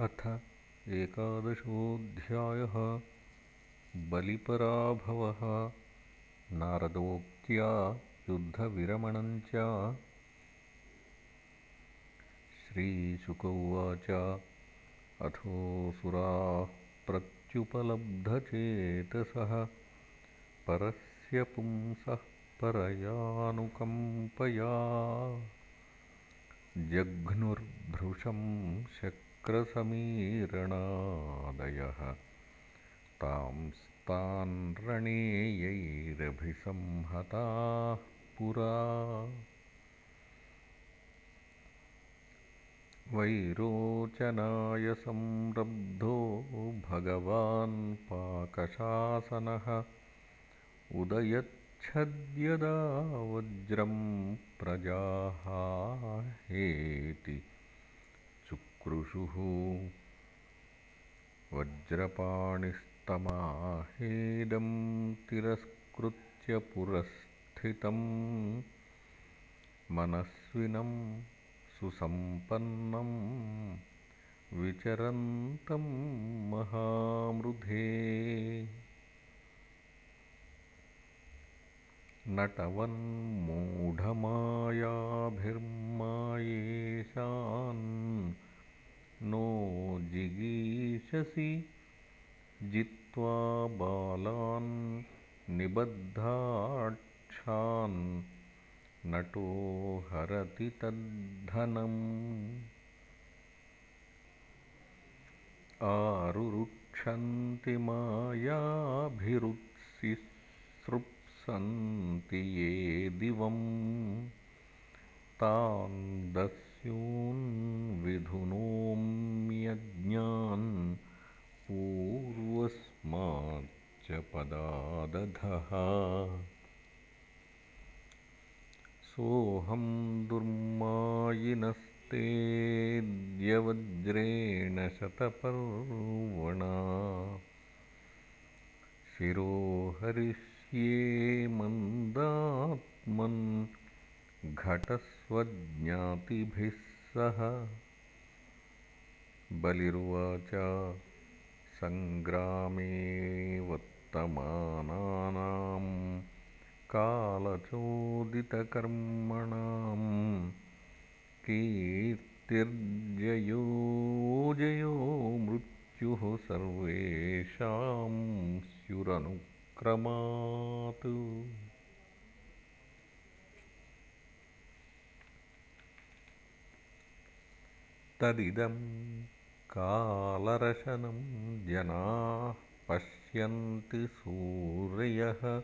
अथ एकादशोऽध्यायः बलिपराभवः। नारदोक्त्या युद्धविरमणम् च। श्रीशुक उवाच अथोऽसुराः प्रत्युपलब्धचेतसः। परस्य पुंसः परयानुकम्पया। जघ्नुर्भृशं शक् क्रसमीरणादयः तांस्तान्रणेयैरभिसंहताः पुरा। वैरोचनाय संरब्धो भगवान् पाकशासनः। उदयच्छद्यदा वज्रं प्रजाहाहेति कृषुः वज्रपाणिस्तमाहेदं तिरस्कृत्य पुरस्थितं मनस्विनं सुसम्पन्नं विचरन्तं महामृधे। नटवन्मूढमायाभिर्मायेशान् नो जिगीषसि। जित्वा बालान् निबद्धाक्षान् नटो हरति तद्धनम्। आरुरुक्षन्ति मायाभिरुत्सिसृप्सन्ति ये दिवम् तान् दस्यून्विधुनोम्यज्ञान् पूर्वस्माच्च पदादधः सोऽहं दुर्मायिनस्तेऽद्यवज्रेण शतपर्वणा। शिरोहरिष्ये मन्दात्मन् घटस्वज्ञातिभिः सह। बलिरुवाच सङ्ग्रामे वर्तमानानां कालचोदितकर्मणां कीर्तिर्जयो मृत्युः सर्वेषां स्युरनुक्रमात् तदिदं कालरशनं जनाः पश्यन्ति सूरयः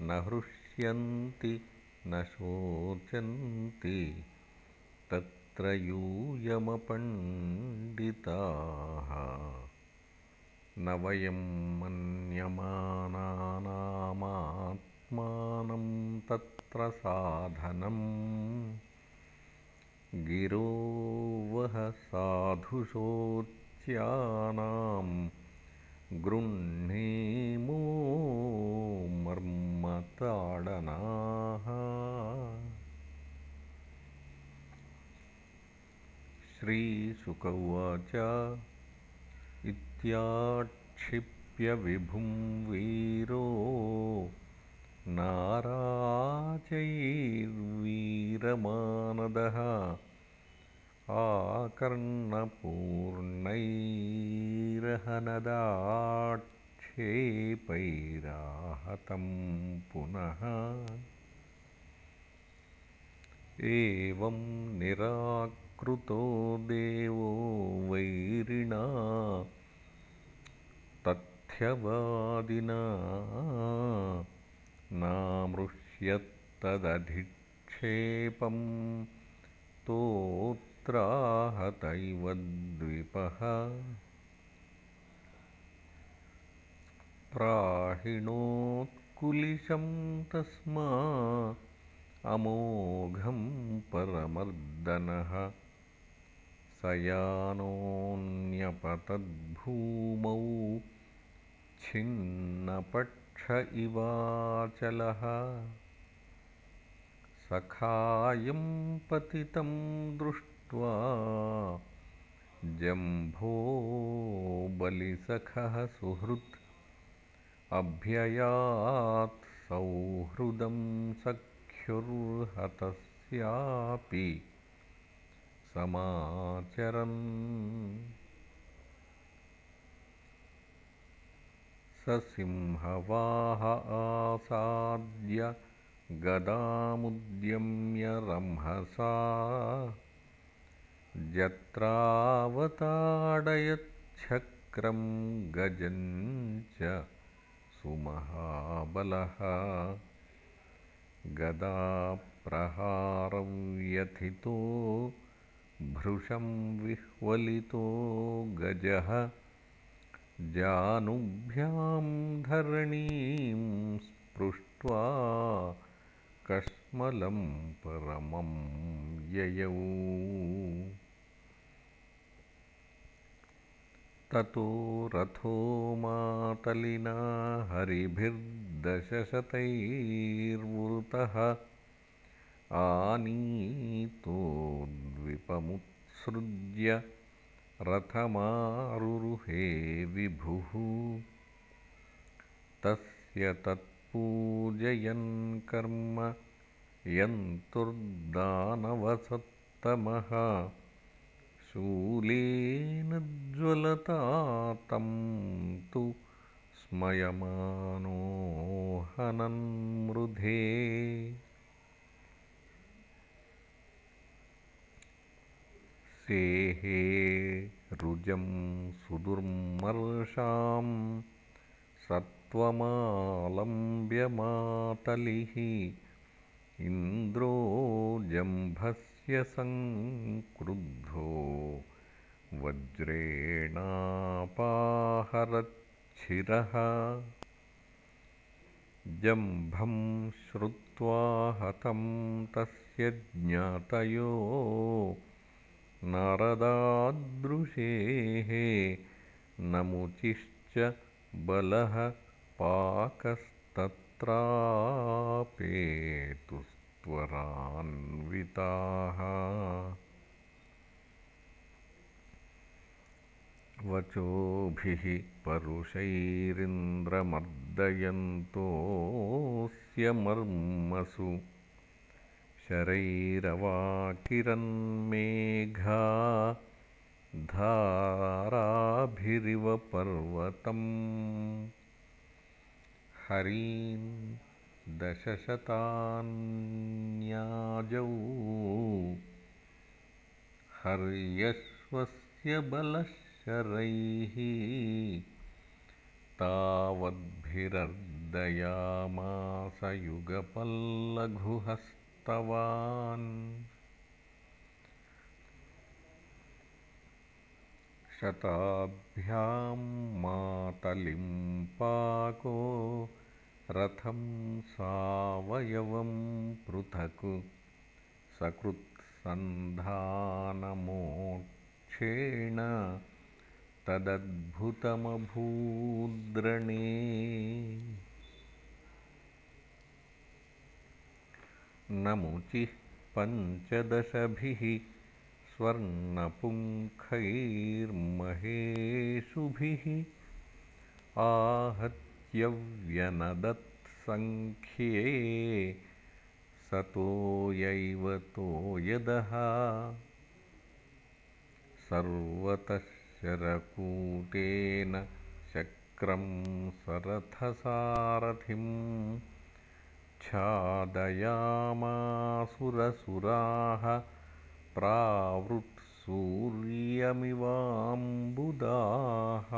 न हृष्यन्ति न शोचन्ति तत्र यूयमपण्डिताः। न वयं मन्यमानानामात्मानं तत्र साधनम् गिरो वः साधुशोच्यानां गृह्णीमो मर्मताडनाः। श्रीशुक उवाच। इत्याक्षिप्य विभुं वीरो नाराचैर्वीरमानदः आकर्णपूर्णैरहनदाक्षेपैराहतं पुनः। एवं निराकृतो देवो वैरिणा तथ्यवादिना नामृष्यत्तदधिक्षेपं तोत्राहत इव द्विपः। प्राहिणोत्कुलिशं तस्मा अमोघं परमर्दनः। स यानोऽन्यपतद्भूमौ छिन्नपक्ष इवाचलः। सखायं पतितं दृष्ट्वा जम्भो बलिसखः सुहृत्। अभ्ययात् सौहृदं सख्युर्हतस्यापि। समाचरन् स सिंहवाह आसाद्य गदामुद्यम्य रंहसा। जत्रावताडयच्छक्रं गजं च सुमहाबलः। गदाप्रहारव्यथितो भृशं विह्वलितो गजः जानुभ्यां धरणीं स्पृष्ट्वा कश्मलं परमं ययौ। ततो रथो मातलिना हरिभिर्दशशतैर्वृतः आनीतोद्विपमुत्सृज्य रथमारुरुहे विभुः। तस्य तत्पूजयन् कर्म यन्तुर्दानवसत्तमः। शूलेन ज्वलता तं स्मयमानो हनन्मृधे सेहे रुजं सुदुर्मर्शां सत्त्वमालम्ब्यमातलिः इन्द्रो जम्भस्य सङ्क्रुद्धो वज्रेणापाहरच्छिरः। जम्भं श्रुत्वा हतं तस्य ज्ञातयो नारदादृशेः नमुचिश्च बलः पाकस्तत्रापेतुस्त्वरान्विताः। वचोभिः परुषैरिन्द्रमर्दयन्तोऽस्य मर्मसु शरैरवाकिरन्मेघा धाराभिरिव पर्वतम्। हरीन् दशशतान्याजौ हर्यश्वस्य बलशरैः तावद्भिरर्दयामास युगपल्लघुहस्तवान् शताभ्यां मातलिं पाको रथं सावयवं पृथक्। सकृत्सन्धानमोक्षेण तदद्भुतमभूद्रणे नमुचिः पञ्चदशभिः स्वर्णपुङ्खैर्महेषुभिः आहत्यव्यनदत्सङ्ख्ये सतोयैव तोयदः सर्वतः शरकूटेन शक्रं सरथसारथिं छादयामासुरसुराः प्रावृत्सूर्यमिवाम्बुदाः।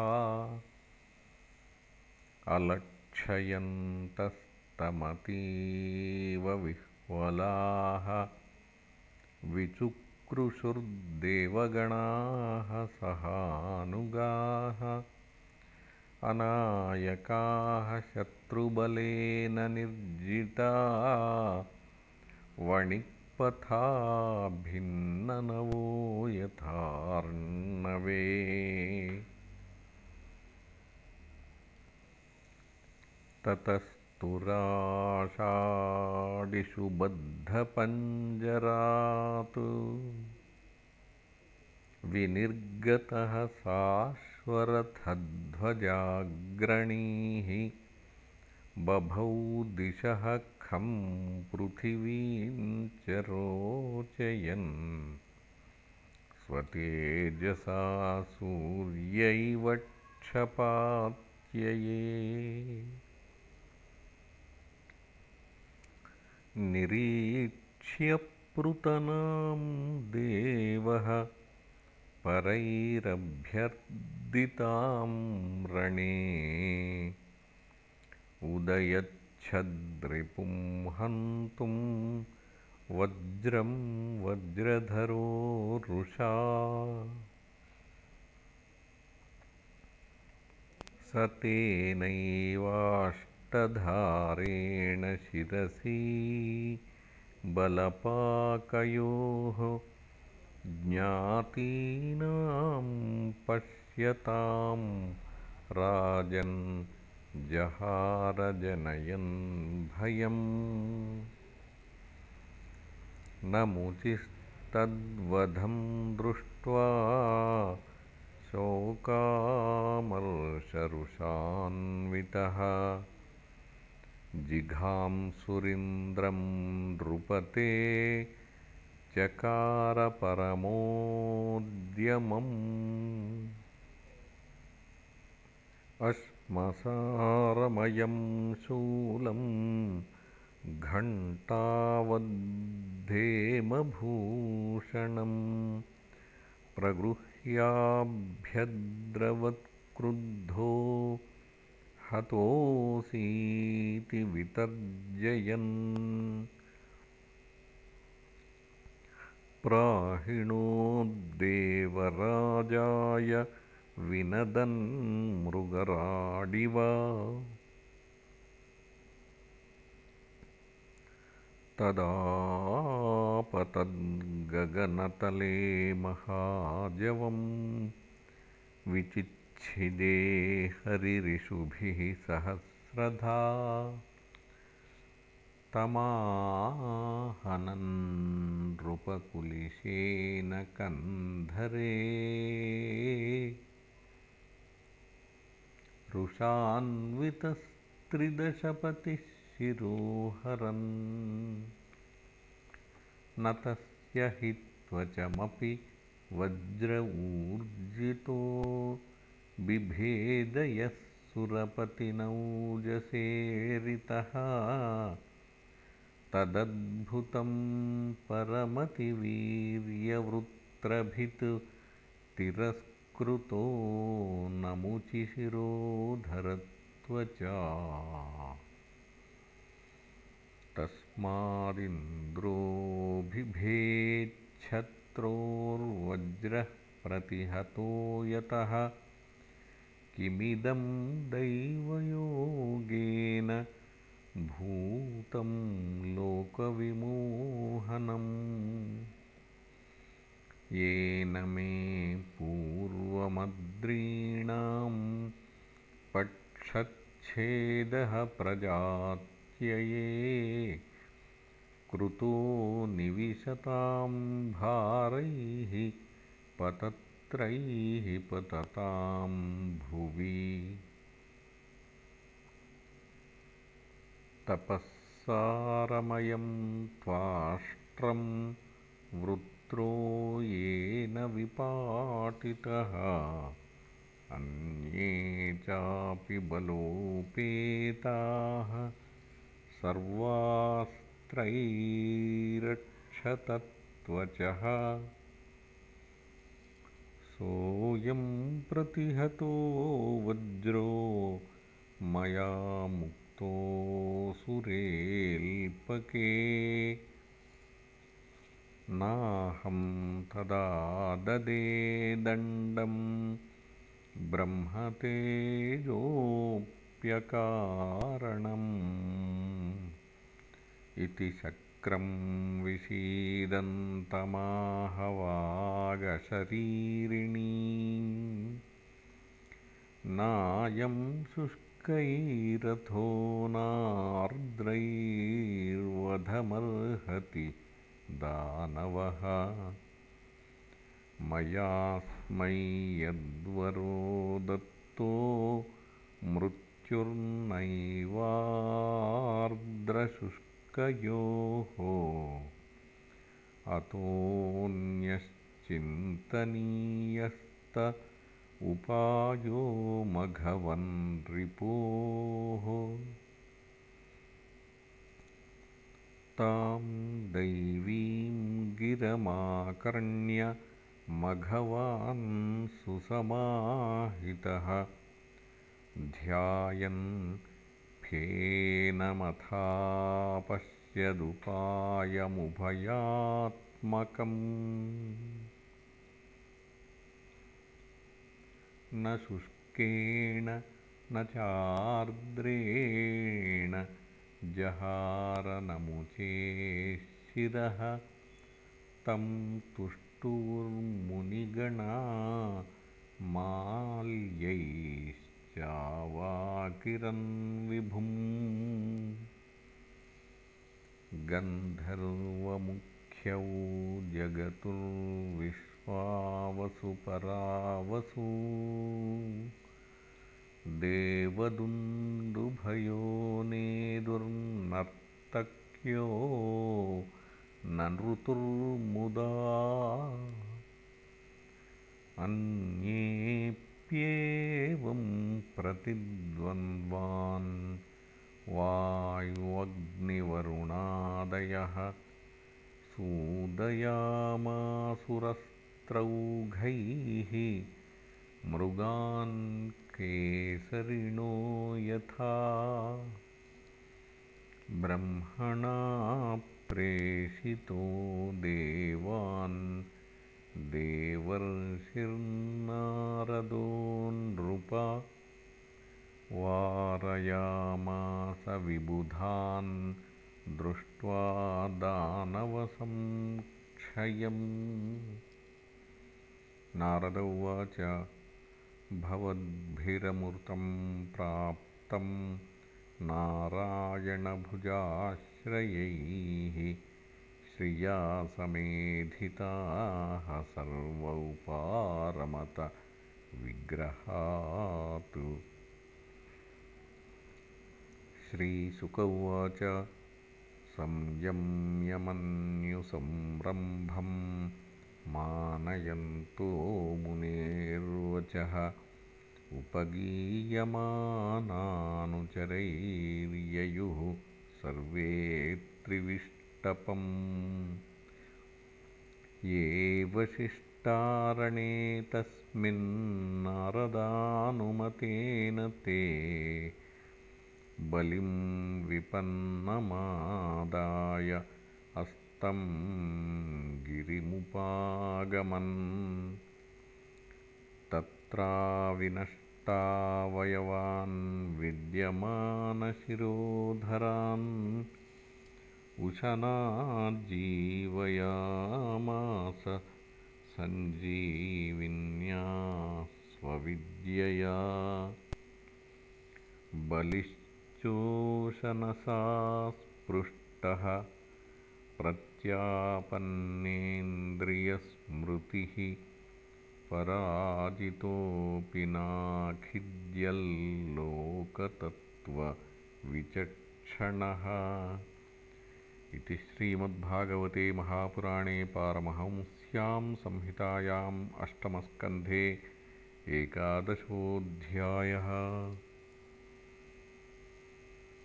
अलक्षयन्तस्तमतीव विह्वलाः विचुक्रुशुर्देवगणाः सहानुगाः अनायकाः शत्रुबलेन निर्जिता वणिक्पथा भिन्ननवो यथार्णवे। ततस्तुराषाढिषु बद्धपञ्जरात् विनिर्गतः साश्वरथध्वजाग्रणीः बभौ दिशः खं पृथिवीं च रोचयन् स्वतेजसा सूर्यैव क्षपात्यये। निरीक्ष्यपृतनां देवः परैरभ्यर्दितां रणे। उदयच्छद्रिपुं हन्तुं वज्रं वज्रधरो रुषा। स तेनैवाष्टधारेण शिरसि बलपाकयोः ज्ञातीनां पश्यतां राजन् जहारजनयन् भयम्। नमुचिस्तद्वधं दृष्ट्वा शोकामर्षरुषान्वितः जिघांसुरिन्द्रं नृपते चकारपरमोद्यमम् अश्मसारमयं शूलं घण्टावद्धेमभूषणम् प्रगृह्याभ्यद्रवत्क्रुद्धो हतोऽसीति वितर्जयन् प्राहिणोद्देवराजाय विनदन् मृगराडिव तदापतद्गगनतले महाजवं विचिच्छिदे हरिरिषुभिः सहस्रधा तमाहनन् नृपकुलिशेन कन्धरे रुषान्वितस्त्रिदशपतिः शिरोहरन् न तस्य हि त्वचमपि वज्र ऊर्जितो बिभेदयः सुरपतिनौजसेरितः तदद्भुतं परमतिवीर्यवृत्रभित् तिरस्कृतो नमुचिशिरोधरत्वचा तस्मादिन्द्रोऽभिभेच्छत्रोर्वज्रः प्रतिहतो यतः। किमिदं दैवयोगेन भूतं लोकविमोहनम् येन मे पूर्वमद्रीणां पक्षच्छेदः प्रजात् कृतो निविशतां भारैः पतत्रैः पततां भुवि। तपःसारमयं त्वाष्ट्रं वृत्रो येन विपाटितः। अन्ये चापि बलोपेताः सर्वास्त्रैरक्षतत्वचः सोऽयं प्रतिहतो वज्रो मया मुक्तोऽसुरेल्पके नाहं तदा ददे दण्डं। ब्रह्मतेजोऽप्यकारणम् इति शक्रं विषीदन्तमाहवागशरीरिणी नायं शुष्कैरथो नार्द्रैर्वधमर्हति दानवः। मयास्मै यद्वरो दत्तो मृत्युर्नैवार्द्रशुष्कयोः। अतोऽन्यश्चिन्तनीयस्त उपायो मघवन्रिपोः तां दैवीं गिरमाकर्ण्य मघवान् सुसमाहितः। ध्यायन् फेनमथापश्यदुपायमुभयात्मकम्। न शुष्केण न चार्द्रेण जहारनमुचे शिरः तं तुष्टुर्मुनिगणा माल्यैश्चावाकिरन्विभुम् गन्धर्वमुख्यौ जगतुर्विश्वावसुपरावसु देवदुन्दुभयो नेदुर्नर्तक्यो नृतुर्मुदा अन्येऽप्येवं प्रतिद्वन्द्वान् वायुवग्निवरुणादयः सूदयामासुरस्त्रौघैः मृगान् केसरिणो यथा। ब्रह्मणा प्रेषितो देवान् देवर्षिर्नारदो नृप वारयामास विबुधान् दृष्ट्वा दानवसंक्षयम्। नारद उवाच भवद्भिरमृतं प्राप्तं नारायणभुजाश्रयैः श्रिया समेधिताः सर्वौपारमतविग्रहात् श्रीशुक उवाच संयम्यमन्युसंरम्भं मानयन्तो मुनेर्वचः उपगीयमानानुचरैर्ययुः सर्वे त्रिविष्टपम्। ये वसिष्ठारणे तस्मिन्नारदानुमतेन ते बलिं विपन्नमादाय अस्तं गिरिमुपागमन् तत्राविनष्टावयवान् विद्यमानशिरोधरान् उशनाज्जीवयामास सञ्जीविन्या स्वविद्यया बलिश्चोशनसा स्पृष्टः प्रत्यापन्नेन्द्रियस्मृतिः पराजितोऽपि नाखिद्यल्लोकतत्त्वविचक्षणः। इति श्रीमद्भागवते महापुराणे पारमहंस्यां संहितायाम् अष्टमस्कन्धे एकादशोऽध्यायः